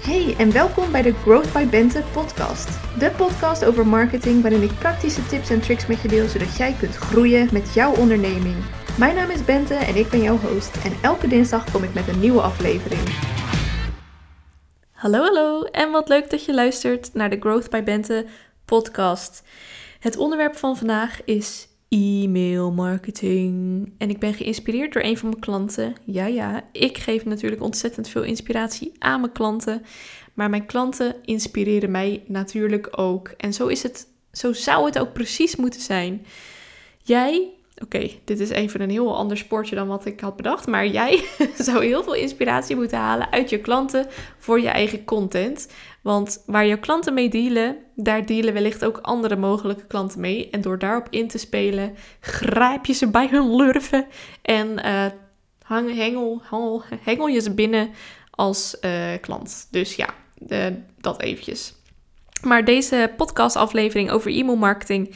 Hey en welkom bij de Growth by Bente podcast. De podcast over marketing waarin ik praktische tips en tricks met je deel zodat jij kunt groeien met jouw onderneming. Mijn naam is Bente en ik ben jouw host en elke dinsdag kom ik met een nieuwe aflevering. Hallo hallo en wat leuk dat je luistert naar de Growth by Bente podcast. Het onderwerp van vandaag is e-mail marketing. En ik ben geïnspireerd door een van mijn klanten. Ja, ja, ik geef natuurlijk ontzettend veel inspiratie aan mijn klanten. Maar mijn klanten inspireren mij natuurlijk ook. En zo is het, zo zou het ook precies moeten zijn. Jij Oké, dit is even een heel ander sportje dan wat ik had bedacht. Maar jij zou heel veel inspiratie moeten halen uit je klanten voor je eigen content. Want waar jouw klanten mee dealen, daar dealen wellicht ook andere mogelijke klanten mee. En door daarop in te spelen, grijp je ze bij hun lurven en uh, hang, hengel, hengel, je ze binnen als uh, klant. Dus ja, dat eventjes. Maar deze podcastaflevering over e-mail marketing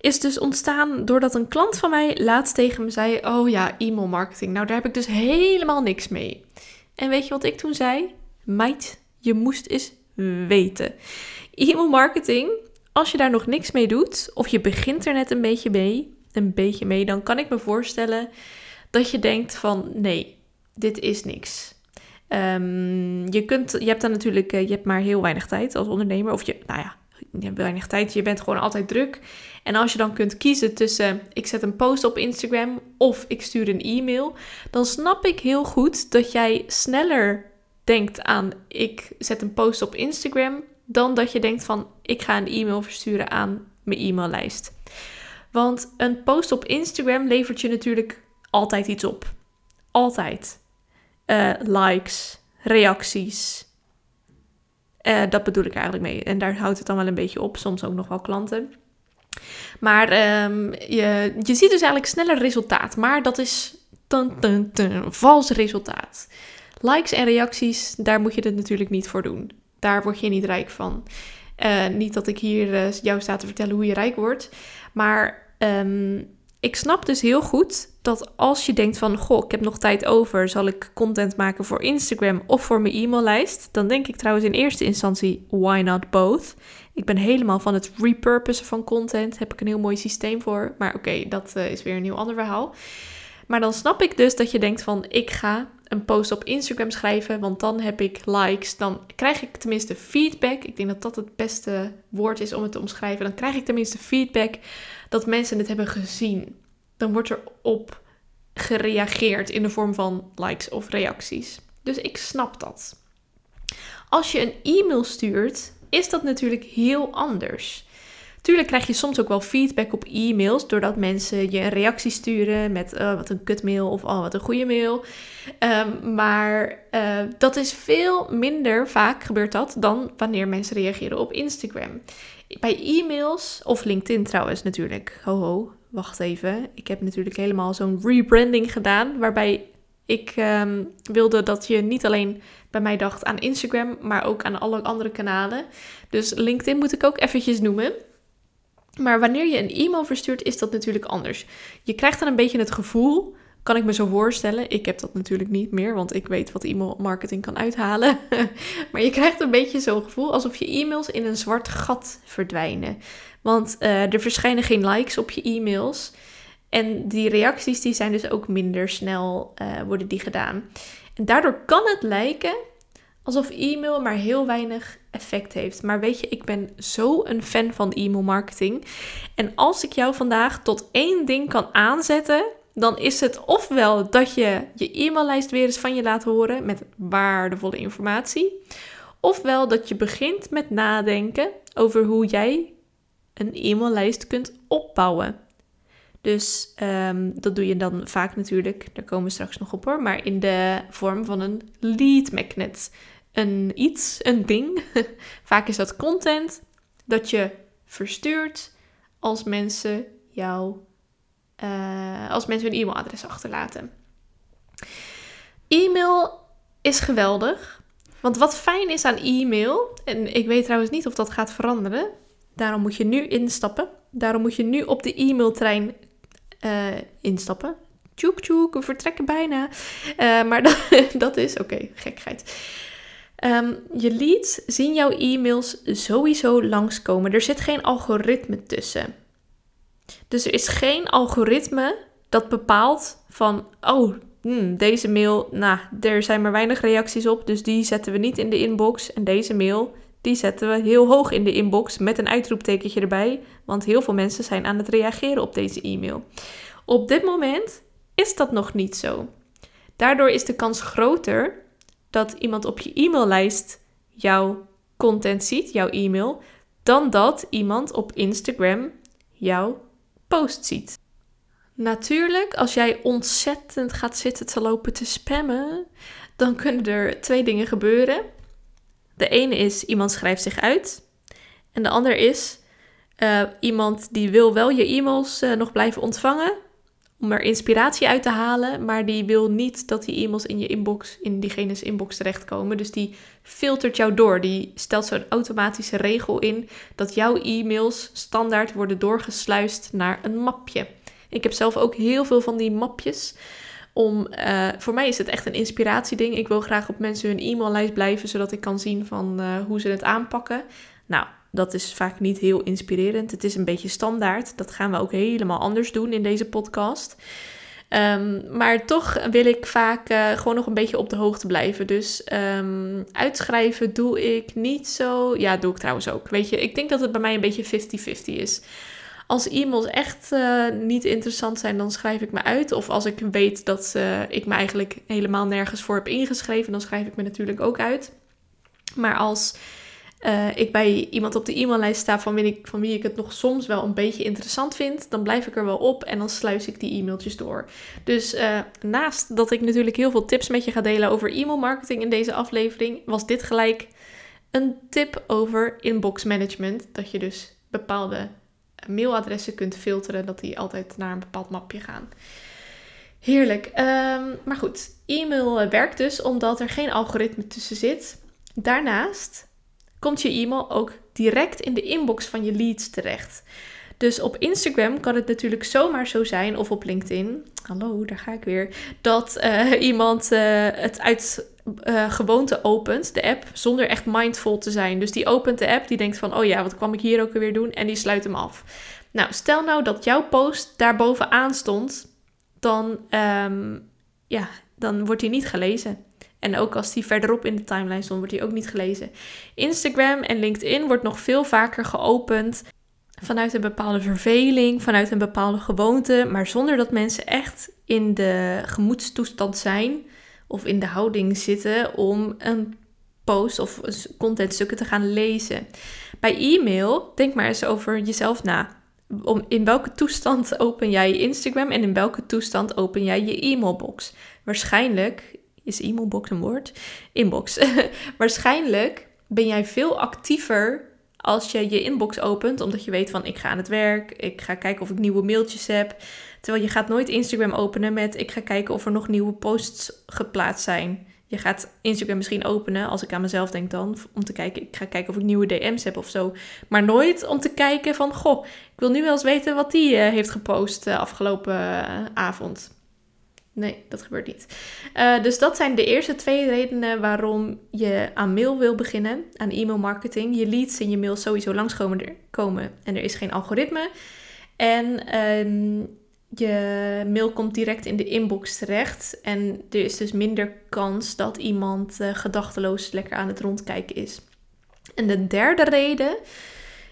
is dus ontstaan doordat een klant van mij laatst tegen me zei: Oh ja, e-mail marketing. Nou, daar heb ik dus helemaal niks mee. En weet je wat ik toen zei? Meid, je moest eens weten. E-mail marketing, als je daar nog niks mee doet, of je begint er net een beetje mee, een beetje mee, dan kan ik me voorstellen dat je denkt van nee, dit is niks. Um, je, kunt, je hebt dan natuurlijk, eh, je hebt maar heel weinig tijd als ondernemer. Of je, nou ja, weinig tijd, je bent gewoon altijd druk. En als je dan kunt kiezen tussen ik zet een post op Instagram of ik stuur een e-mail, dan snap ik heel goed dat jij sneller denkt aan ik zet een post op Instagram dan dat je denkt van ik ga een e-mail versturen aan mijn e-maillijst. Want een post op Instagram levert je natuurlijk altijd iets op. Altijd. Uh, likes, reacties, uh, dat bedoel ik eigenlijk mee. En daar houdt het dan wel een beetje op. Soms ook nog wel klanten. Maar um, je, je ziet dus eigenlijk sneller resultaat. Maar dat is een vals resultaat. Likes en reacties, daar moet je het natuurlijk niet voor doen. Daar word je niet rijk van. Uh, niet dat ik hier uh, jou sta te vertellen hoe je rijk wordt. Maar um, ik snap dus heel goed dat als je denkt van, goh, ik heb nog tijd over, zal ik content maken voor Instagram of voor mijn e-maillijst? Dan denk ik trouwens in eerste instantie, why not both? Ik ben helemaal van het repurposen van content, heb ik een heel mooi systeem voor. Maar oké, dat uh, is weer een heel ander verhaal. Maar dan snap ik dus dat je denkt van, ik ga een post op Instagram schrijven, want dan heb ik likes, dan krijg ik tenminste feedback. Ik denk dat dat het beste woord is om het te omschrijven. Dan krijg ik tenminste feedback dat mensen het hebben gezien. Dan wordt er op gereageerd in de vorm van likes of reacties. Dus ik snap dat. Als je een e-mail stuurt, is dat natuurlijk heel anders. Tuurlijk krijg je soms ook wel feedback op e-mails, doordat mensen je een reactie sturen met uh, wat een kutmail of oh, wat een goede mail. Um, maar uh, dat is veel minder vaak gebeurt dat dan wanneer mensen reageren op Instagram. Bij e-mails of LinkedIn trouwens natuurlijk. Ho ho, wacht even. Ik heb natuurlijk helemaal zo'n rebranding gedaan waarbij ik um, wilde dat je niet alleen bij mij dacht aan Instagram, maar ook aan alle andere kanalen. Dus LinkedIn moet ik ook eventjes noemen. Maar wanneer je een e-mail verstuurt, is dat natuurlijk anders. Je krijgt dan een beetje het gevoel, kan ik me zo voorstellen. Ik heb dat natuurlijk niet meer, want ik weet wat e-mail marketing kan uithalen. maar je krijgt een beetje zo'n gevoel alsof je e-mails in een zwart gat verdwijnen. Want uh, er verschijnen geen likes op je e-mails. En die reacties die zijn dus ook minder snel uh, worden die gedaan. En daardoor kan het lijken alsof e-mail maar heel weinig effect heeft. Maar weet je, ik ben zo een fan van e-mail marketing. En als ik jou vandaag tot één ding kan aanzetten, dan is het ofwel dat je je e-maillijst weer eens van je laat horen met waardevolle informatie, ofwel dat je begint met nadenken over hoe jij een e-maillijst kunt opbouwen. Dus um, dat doe je dan vaak natuurlijk, daar komen we straks nog op hoor, maar in de vorm van een lead magnet een iets, een ding. Vaak is dat content dat je verstuurt als mensen jou, uh, als mensen hun e-mailadres achterlaten. E-mail is geweldig. Want wat fijn is aan e-mail, en ik weet trouwens niet of dat gaat veranderen, daarom moet je nu instappen. Daarom moet je nu op de e-mailtrein uh, instappen. Tjoek tjoek, we vertrekken bijna. Uh, maar dat, dat is, oké, okay, gekheid. Ehm, je leads zien jouw e-mails sowieso langskomen. Er zit geen algoritme tussen. Dus er is geen algoritme dat bepaalt van, oh, hmm, deze mail, nou, er zijn maar weinig reacties op, dus die zetten we niet in de inbox. En deze mail, die zetten we heel hoog in de inbox met een uitroeptekentje erbij, want heel veel mensen zijn aan het reageren op deze e-mail. Op dit moment is dat nog niet zo. Daardoor is de kans groter dat iemand op je e-maillijst jouw content ziet, jouw e-mail, dan dat iemand op Instagram jouw post ziet. Natuurlijk, als jij ontzettend gaat zitten te lopen te spammen, dan kunnen er twee dingen gebeuren. De ene is iemand schrijft zich uit. En de ander is uh, iemand die wil wel je e-mails uh, nog blijven ontvangen, om er inspiratie uit te halen, maar die wil niet dat die e-mails in je inbox, in diegene's inbox terechtkomen. Dus die filtert jou door. Die stelt zo'n automatische regel in dat jouw e-mails standaard worden doorgesluist naar een mapje. Ik heb zelf ook heel veel van die mapjes. Om, uh, voor mij is het echt een inspiratieding. Ik wil graag op mensen hun e-maillijst blijven, zodat ik kan zien van uh, hoe ze het aanpakken. Nou, dat is vaak niet heel inspirerend. Het is een beetje standaard. Dat gaan we ook helemaal anders doen in deze podcast. Um, maar toch wil ik vaak uh, gewoon nog een beetje op de hoogte blijven. Dus um, uitschrijven doe ik niet zo. Ja, doe ik trouwens ook. Weet je, ik denk dat het bij mij een beetje 50-50 is. Als e-mails echt uh, niet interessant zijn, dan schrijf ik me uit. Of als ik weet dat uh, ik me eigenlijk helemaal nergens voor heb ingeschreven, dan schrijf ik me natuurlijk ook uit. Maar als uh, ik bij iemand op de e-maillijst sta van wie, ik, van wie ik het nog soms wel een beetje interessant vind, dan blijf ik er wel op en dan sluis ik die e-mailtjes door. Dus uh, naast dat ik natuurlijk heel veel tips met je ga delen over e-mailmarketing in deze aflevering, was dit gelijk een tip over inbox management. Dat je dus bepaalde mailadressen kunt filteren, dat die altijd naar een bepaald mapje gaan. Heerlijk. Um, maar goed, e-mail werkt dus omdat er geen algoritme tussen zit. Daarnaast komt je e-mail ook direct in de inbox van je leads terecht. Dus op Instagram kan het natuurlijk zomaar zo zijn, of op LinkedIn, hallo, daar ga ik weer, dat uh, iemand uh, het uit uh, gewoonte opent, de app, zonder echt mindful te zijn. Dus die opent de app, die denkt van, oh ja, wat kwam ik hier ook weer doen? En die sluit hem af. Nou, stel nou dat jouw post daar bovenaan stond, dan, um, ja, dan wordt hij niet gelezen. En ook als die verderop in de timeline stond, wordt die ook niet gelezen. Instagram en LinkedIn wordt nog veel vaker geopend vanuit een bepaalde verveling, vanuit een bepaalde gewoonte, maar zonder dat mensen echt in de gemoedstoestand zijn of in de houding zitten om een post of contentstukken te gaan lezen. Bij e-mail, denk maar eens over jezelf na. Om, in welke toestand open jij je Instagram en in welke toestand open jij je e-mailbox? Waarschijnlijk is e-mailbox een woord? Inbox. Waarschijnlijk ben jij veel actiever als je je inbox opent, omdat je weet van ik ga aan het werk, ik ga kijken of ik nieuwe mailtjes heb. Terwijl je gaat nooit Instagram openen met ik ga kijken of er nog nieuwe posts geplaatst zijn. Je gaat Instagram misschien openen, als ik aan mezelf denk dan, om te kijken, ik ga kijken of ik nieuwe DM's heb of zo. Maar nooit om te kijken van, goh, ik wil nu wel eens weten wat die uh, heeft gepost uh, afgelopen uh, avond. Nee, dat gebeurt niet. Uh, dus dat zijn de eerste twee redenen waarom je aan mail wil beginnen, aan e-mail marketing. Je leads in je mail sowieso langskomen komen en er is geen algoritme. En um, je mail komt direct in de inbox terecht. En er is dus minder kans dat iemand uh, gedachteloos lekker aan het rondkijken is. En de derde reden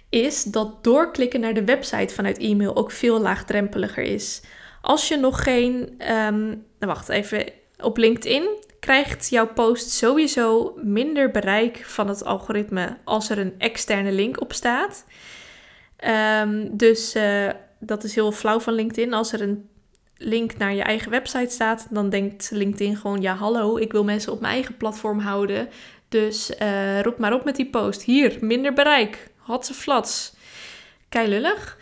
is dat doorklikken naar de website vanuit e-mail ook veel laagdrempeliger is. Als je nog geen, um, nou wacht even, op LinkedIn krijgt jouw post sowieso minder bereik van het algoritme als er een externe link op staat. Um, dus uh, dat is heel flauw van LinkedIn. Als er een link naar je eigen website staat, dan denkt LinkedIn gewoon: ja, hallo, ik wil mensen op mijn eigen platform houden. Dus uh, roep maar op met die post. Hier, minder bereik. Hatse flats. Kei lullig.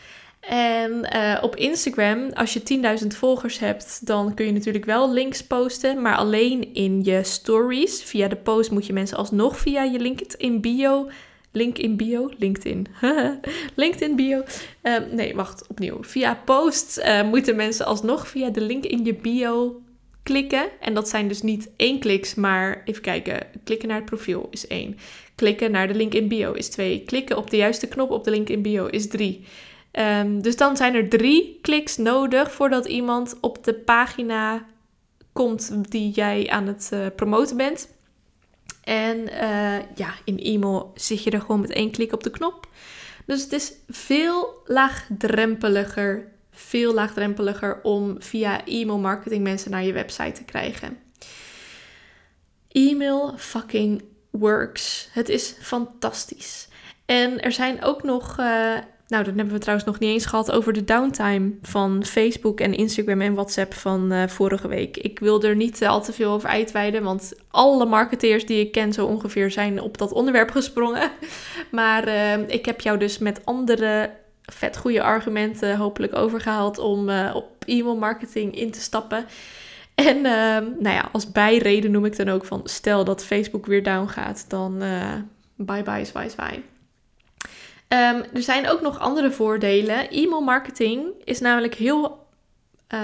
En uh, op Instagram, als je 10.000 volgers hebt, dan kun je natuurlijk wel links posten, maar alleen in je stories. Via de post moet je mensen alsnog via je LinkedIn bio. Link in bio? LinkedIn. LinkedIn bio. Uh, nee, wacht, opnieuw. Via post uh, moeten mensen alsnog via de link in je bio klikken. En dat zijn dus niet één kliks, maar even kijken. Klikken naar het profiel is één. Klikken naar de link in bio is twee. Klikken op de juiste knop op de link in bio is drie. Ehm, dus dan zijn er drie kliks nodig voordat iemand op de pagina komt die jij aan het uh, promoten bent. En uh, ja, in e-mail zit je er gewoon met één klik op de knop. Dus het is veel laagdrempeliger, veel laagdrempeliger om via e-mail marketing mensen naar je website te krijgen. E-mail fucking works. Het is fantastisch. En er zijn ook nog uh, nou, dat hebben we trouwens nog niet eens gehad over de downtime van Facebook en Instagram en WhatsApp van uh, vorige week. Ik wil er niet al te veel over uitweiden, want alle marketeers die ik ken zo ongeveer zijn op dat onderwerp gesprongen. Maar uh, ik heb jou dus met andere vet goede argumenten hopelijk overgehaald om op e-mail marketing in te stappen. En nou ja, als bijreden noem ik dan ook van stel dat Facebook weer down gaat, dan bye bye zwaai. Um, er zijn ook nog andere voordelen. E-mail marketing is namelijk heel uh,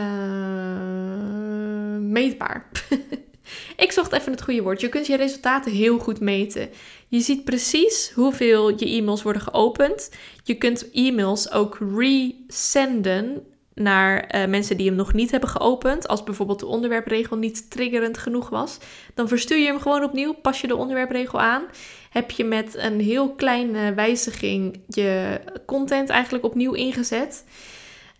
meetbaar. Ik zocht even het goede woord. Je kunt je resultaten heel goed meten. Je ziet precies hoeveel je e-mails worden geopend. Je kunt e-mails ook resenden naar uh, mensen die hem nog niet hebben geopend. Als bijvoorbeeld de onderwerpregel niet triggerend genoeg was. Dan verstuur je hem gewoon opnieuw, pas je de onderwerpregel aan heb je met een heel kleine wijziging je content eigenlijk opnieuw ingezet.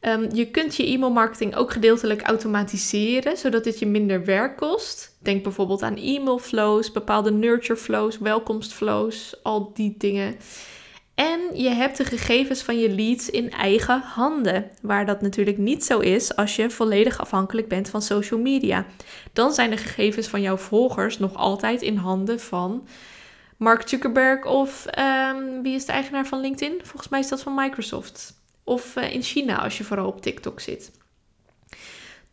Um, je kunt je e-mail marketing ook gedeeltelijk automatiseren, zodat het je minder werk kost. Denk bijvoorbeeld aan e-mail flows, bepaalde nurture flows, welkomstflows, al die dingen. En je hebt de gegevens van je leads in eigen handen, waar dat natuurlijk niet zo is als je volledig afhankelijk bent van social media. Dan zijn de gegevens van jouw volgers nog altijd in handen van Mark Zuckerberg of um, wie is de eigenaar van LinkedIn? Volgens mij is dat van Microsoft. Of uh, in China als je vooral op TikTok zit.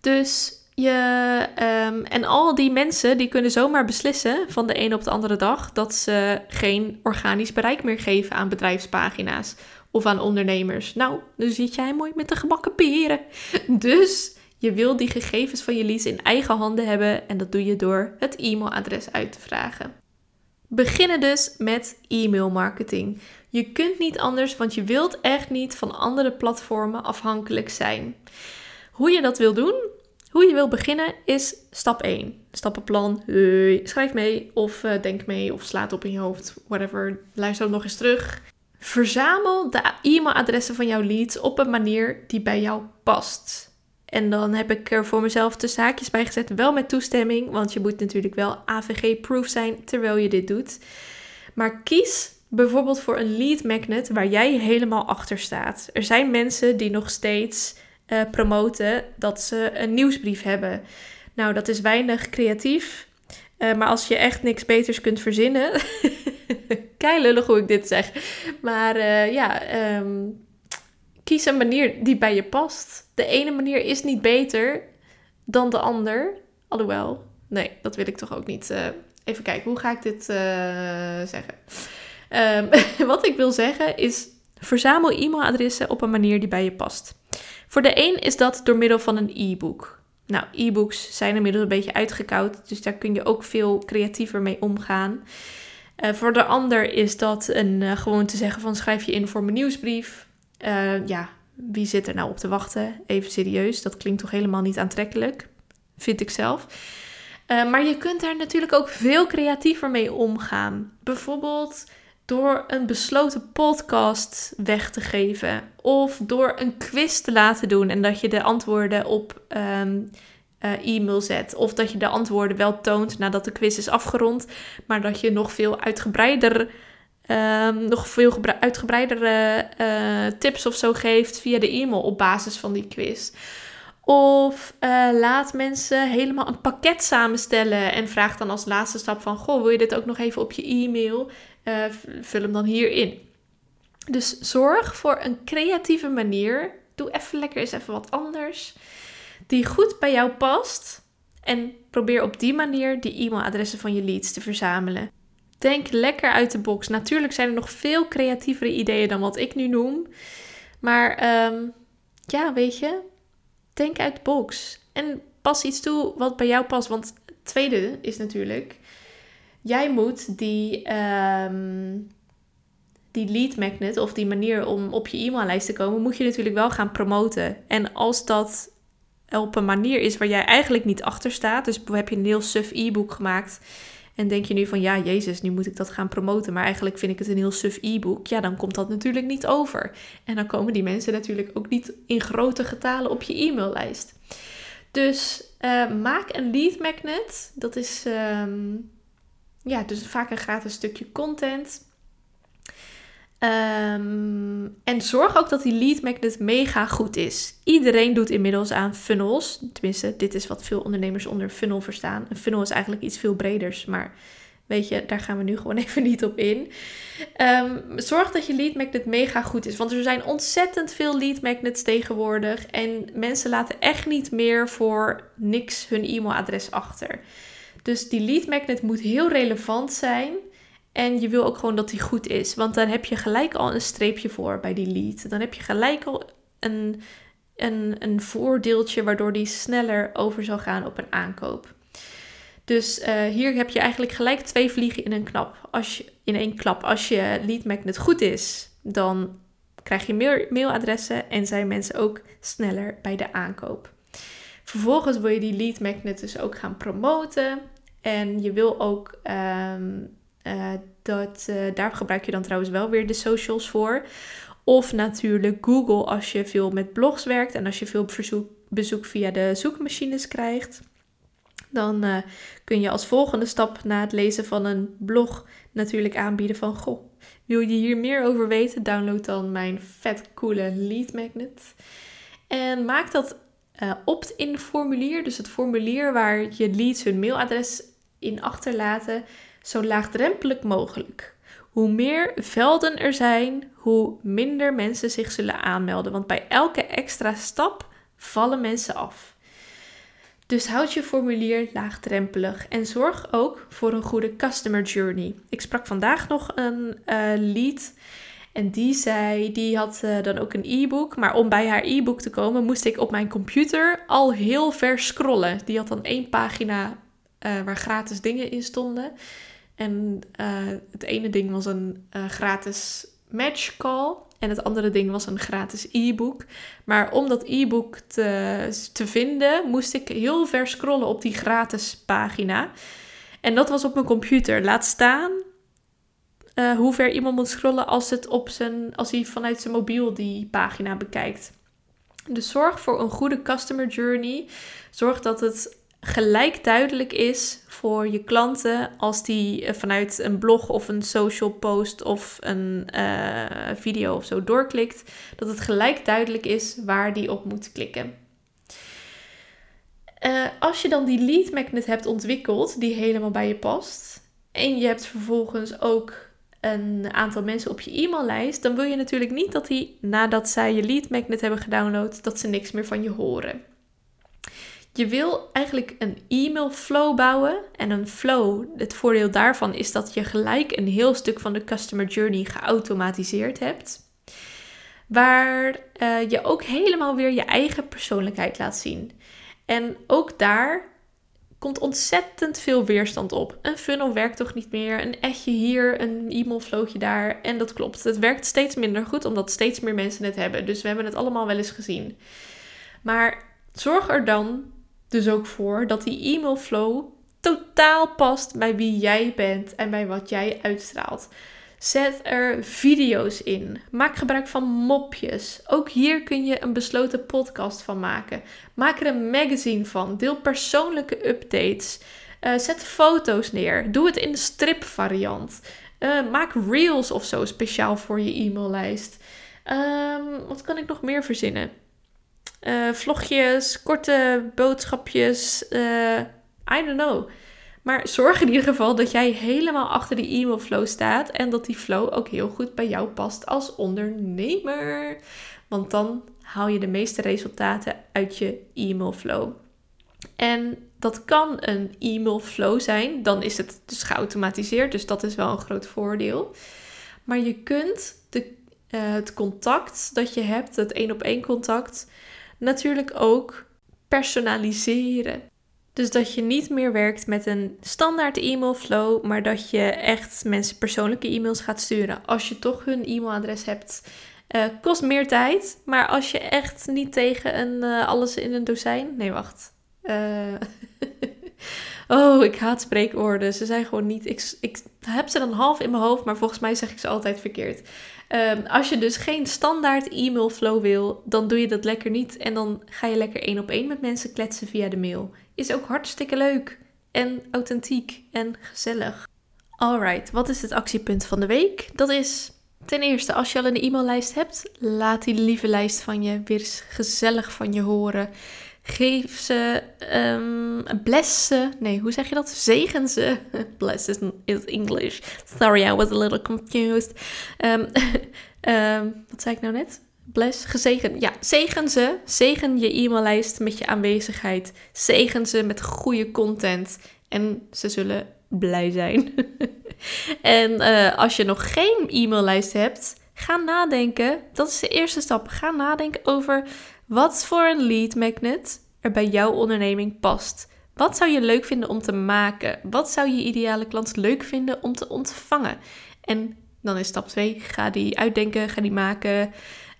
Dus je, um, en al die mensen die kunnen zomaar beslissen van de ene op de andere dag dat ze geen organisch bereik meer geven aan bedrijfspagina's of aan ondernemers. Nou, dan zit jij mooi met de gebakken peren. Dus je wil die gegevens van je leads in eigen handen hebben en dat doe je door het e-mailadres uit te vragen. Beginnen dus met e-mail marketing. Je kunt niet anders, want je wilt echt niet van andere platformen afhankelijk zijn. Hoe je dat wil doen, hoe je wil beginnen, is stap 1. Stappenplan, schrijf mee of uh, denk mee of slaat op in je hoofd, whatever. Luister nog eens terug. Verzamel de e-mailadressen van jouw leads op een manier die bij jou past. En dan heb ik er voor mezelf de zaakjes bij gezet, wel met toestemming, want je moet natuurlijk wel AVG-proof zijn terwijl je dit doet. Maar kies bijvoorbeeld voor een lead magnet waar jij helemaal achter staat. Er zijn mensen die nog steeds uh, promoten dat ze een nieuwsbrief hebben. Nou, dat is weinig creatief. Uh, maar als je echt niks beters kunt verzinnen. Kei lullig hoe ik dit zeg. Maar uh, ja, um, kies een manier die bij je past. De ene manier is niet beter dan de ander. Alhoewel, nee, dat wil ik toch ook niet. Uh, even kijken, hoe ga ik dit uh, zeggen? Um, wat ik wil zeggen is: verzamel e-mailadressen op een manier die bij je past. Voor de een is dat door middel van een e-book. Nou, e-books zijn inmiddels een beetje uitgekoud, dus daar kun je ook veel creatiever mee omgaan. Uh, voor de ander is dat een, gewoon te zeggen van schrijf je in voor mijn nieuwsbrief. Uh, ja, wie zit er nou op te wachten? Even serieus, dat klinkt toch helemaal niet aantrekkelijk, vind ik zelf. Uh, maar je kunt daar natuurlijk ook veel creatiever mee omgaan. Bijvoorbeeld door een besloten podcast weg te geven. Of door een quiz te laten doen en dat je de antwoorden op um, uh, e-mail zet. Of dat je de antwoorden wel toont nadat de quiz is afgerond, maar dat je nog veel uitgebreider um, nog veel uitgebreidere uh, tips of zo geeft via de e-mail op basis van die quiz. Of uh, laat mensen helemaal een pakket samenstellen en vraag dan als laatste stap van: Goh, wil je dit ook nog even op je e-mail? Uh, vul hem dan hierin. Dus zorg voor een creatieve manier. Doe even lekker eens even wat anders. Die goed bij jou past. En probeer op die manier die e-mailadressen van je leads te verzamelen. Denk lekker uit de box. Natuurlijk zijn er nog veel creatievere ideeën dan wat ik nu noem. Maar um, ja, weet je, denk uit de box. En pas iets toe wat bij jou past. Want het tweede is natuurlijk, jij moet die, ehm, die lead magnet of die manier om op je e-maillijst te komen, moet je natuurlijk wel gaan promoten. En als dat op een manier is waar jij eigenlijk niet achter staat, dus heb je een heel suf e-book gemaakt en denk je nu van ja, Jezus, nu moet ik dat gaan promoten, maar eigenlijk vind ik het een heel suf e-book. Ja, dan komt dat natuurlijk niet over. En dan komen die mensen natuurlijk ook niet in grote getalen op je e-maillijst. Dus uh, maak een lead magnet. Dat is um, ja, dus vaak een gratis stukje content. Um, en zorg ook dat die lead magnet mega goed is. Iedereen doet inmiddels aan funnels. Tenminste, dit is wat veel ondernemers onder funnel verstaan. Een funnel is eigenlijk iets veel breders, maar weet je, daar gaan we nu gewoon even niet op in. Um, zorg dat je lead magnet mega goed is. Want er zijn ontzettend veel lead magnets tegenwoordig. En mensen laten echt niet meer voor niks hun e-mailadres achter. Dus die lead magnet moet heel relevant zijn. En je wil ook gewoon dat die goed is. Want dan heb je gelijk al een streepje voor bij die lead. Dan heb je gelijk al een, een, een voordeeltje waardoor die sneller over zal gaan op een aankoop. Dus uh, hier heb je eigenlijk gelijk twee vliegen in een, knap. Als je, in één klap. Als je lead magnet goed is, dan krijg je meer mailadressen en zijn mensen ook sneller bij de aankoop. Vervolgens wil je die lead magnet dus ook gaan promoten. En je wil ook um, uh, dat, uh, daar gebruik je dan trouwens wel weer de socials voor. Of natuurlijk Google als je veel met blogs werkt en als je veel verzoek, bezoek via de zoekmachines krijgt. Dan uh, kun je als volgende stap na het lezen van een blog natuurlijk aanbieden van... Goh, wil je hier meer over weten? Download dan mijn vet coole lead magnet. En maak dat uh, opt-in formulier, dus het formulier waar je leads hun mailadres in achterlaten zo laagdrempelig mogelijk. Hoe meer velden er zijn, hoe minder mensen zich zullen aanmelden. Want bij elke extra stap vallen mensen af. Dus houd je formulier laagdrempelig en zorg ook voor een goede customer journey. Ik sprak vandaag nog een uh, lead en die zei, die had uh, dan ook een e-book, maar om bij haar e-book te komen moest ik op mijn computer al heel ver scrollen. Die had dan één pagina uh, waar gratis dingen in stonden. En uh, het ene ding was een uh, gratis match call. En het andere ding was een gratis e-book. Maar om dat e-book te, te vinden, moest ik heel ver scrollen op die gratis pagina. En dat was op mijn computer. Laat staan uh, hoe ver iemand moet scrollen als, het op zijn, als hij vanuit zijn mobiel die pagina bekijkt. Dus zorg voor een goede customer journey. Zorg dat het gelijk duidelijk is voor je klanten als die eh, vanuit een blog of een social post of een uh, video of zo doorklikt, dat het gelijk duidelijk is waar die op moet klikken. Uh, als je dan die lead magnet hebt ontwikkeld die helemaal bij je past en je hebt vervolgens ook een aantal mensen op je e-maillijst, dan wil je natuurlijk niet dat die nadat zij je lead magnet hebben gedownload, dat ze niks meer van je horen. Je wil eigenlijk een e-mail flow bouwen. En een flow, het voordeel daarvan is dat je gelijk een heel stuk van de customer journey geautomatiseerd hebt. Waar uh, je ook helemaal weer je eigen persoonlijkheid laat zien. En ook daar komt ontzettend veel weerstand op. Een funnel werkt toch niet meer? Een etje hier, een e-mail flowtje daar. En dat klopt. Het werkt steeds minder goed omdat steeds meer mensen het hebben. Dus we hebben het allemaal wel eens gezien. Maar zorg er dan dus ook voor dat die e-mail flow totaal past bij wie jij bent en bij wat jij uitstraalt. Zet er video's in. Maak gebruik van mopjes. Ook hier kun je een besloten podcast van maken. Maak er een magazine van. Deel persoonlijke updates. Uh, zet foto's neer. Doe het in de stripvariant. Uh, maak reels of zo speciaal voor je e-maillijst. Um, wat kan ik nog meer verzinnen? Uh, vlogjes, korte boodschapjes. Uh, I don't know. Maar zorg in ieder geval dat jij helemaal achter die e-mail flow staat. En dat die flow ook heel goed bij jou past als ondernemer. Want dan haal je de meeste resultaten uit je e-mail flow. En dat kan een e-mail flow zijn. Dan is het dus geautomatiseerd. Dus dat is wel een groot voordeel. Maar je kunt de, uh, het contact dat je hebt, het één op één contact, natuurlijk ook personaliseren. Dus dat je niet meer werkt met een standaard e-mail flow, maar dat je echt mensen persoonlijke e-mails gaat sturen. Als je toch hun e-mailadres hebt, uh, kost meer tijd. Maar als je echt niet tegen een uh, alles in een dozijn. Nee, wacht. Uh, oh, ik haat spreekwoorden. Ze zijn gewoon niet. Ik, ik heb ze dan half in mijn hoofd, maar volgens mij zeg ik ze altijd verkeerd. Um, als je dus geen standaard e-mail flow wil, dan doe je dat lekker niet. En dan ga je lekker één op één met mensen kletsen via de mail. Is ook hartstikke leuk. En authentiek en gezellig. Alright, wat is het actiepunt van de week? Dat is ten eerste, als je al een e-maillijst hebt, laat die lieve lijst van je weer eens gezellig van je horen. Geef ze, um, bless ze, nee, hoe zeg je dat? Zegen ze. Bless is, is English. Sorry, I was a little confused. Um, um, wat zei ik nou net? Bless, gezegen. Ja, zegen ze. Zegen je e-maillijst met je aanwezigheid. Zegen ze met goede content. En ze zullen blij zijn. en uh, als je nog geen e-maillijst hebt, ga nadenken. Dat is de eerste stap. Ga nadenken over wat voor een lead magnet er bij jouw onderneming past. Wat zou je leuk vinden om te maken? Wat zou je ideale klant leuk vinden om te ontvangen? En dan is stap 2, ga die uitdenken, ga die maken.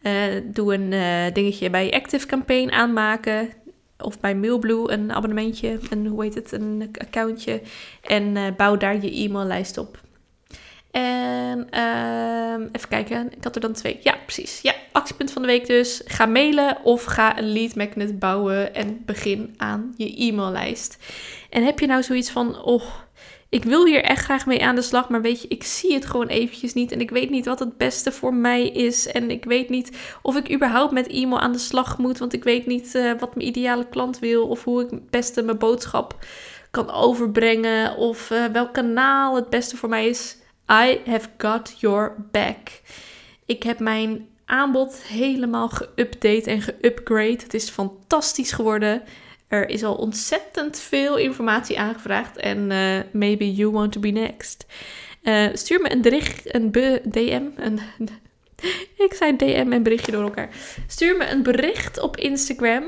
Uh, doe een uh, dingetje bij Active Campaign aanmaken. Of bij Mailblue een abonnementje, een, hoe heet het, een accountje. En uh, bouw daar je e-maillijst op. En uh, even kijken, ik had er dan twee. Ja, precies. Ja, actiepunt van de week dus. Ga mailen of ga een lead magnet bouwen en begin aan je e-maillijst. En heb je nou zoiets van, oh, ik wil hier echt graag mee aan de slag, maar weet je, ik zie het gewoon eventjes niet en ik weet niet wat het beste voor mij is en ik weet niet of ik überhaupt met e-mail aan de slag moet, want ik weet niet uh, wat mijn ideale klant wil of hoe ik het beste mijn boodschap kan overbrengen of uh, welk kanaal het beste voor mij is. I have got your back. Ik heb mijn aanbod helemaal geüpdate en geupgrade. Het is fantastisch geworden. Er is al ontzettend veel informatie aangevraagd. En uh, maybe you want to be next. Uh, stuur me een bericht, een DM. Een, ik zei DM en berichtje door elkaar. Stuur me een bericht op Instagram.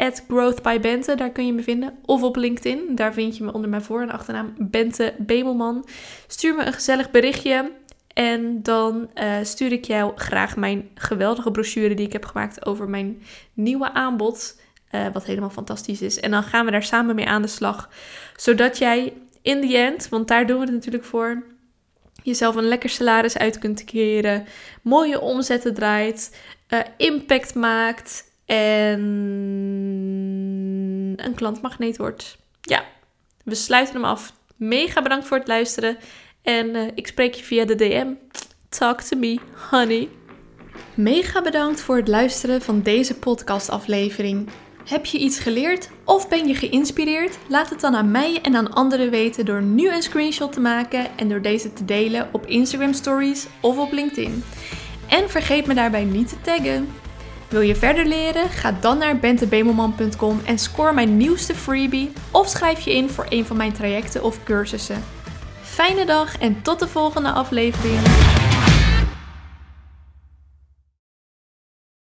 At Growth by Bente, daar kun je me vinden. Of op LinkedIn, daar vind je me onder mijn voor- en achternaam Bente Bemelman. Stuur me een gezellig berichtje. En dan uh, stuur ik jou graag mijn geweldige brochure die ik heb gemaakt over mijn nieuwe aanbod. Uh, wat helemaal fantastisch is. En dan gaan we daar samen mee aan de slag. Zodat jij in the end, want daar doen we het natuurlijk voor, jezelf een lekker salaris uit kunt keren. Mooie omzetten draait. Uh, impact maakt. En een klantmagneet wordt. Ja, we sluiten hem af. Mega bedankt voor het luisteren. En uh, ik spreek je via de DM. Talk to me, honey. Mega bedankt voor het luisteren van deze podcastaflevering. Heb je iets geleerd of ben je geïnspireerd? Laat het dan aan mij en aan anderen weten door nu een screenshot te maken en door deze te delen op Instagram Stories of op LinkedIn. En vergeet me daarbij niet te taggen. Wil je verder leren? Ga dan naar bentebemelman.com en score mijn nieuwste freebie of schrijf je in voor een van mijn trajecten of cursussen. Fijne dag en tot de volgende aflevering.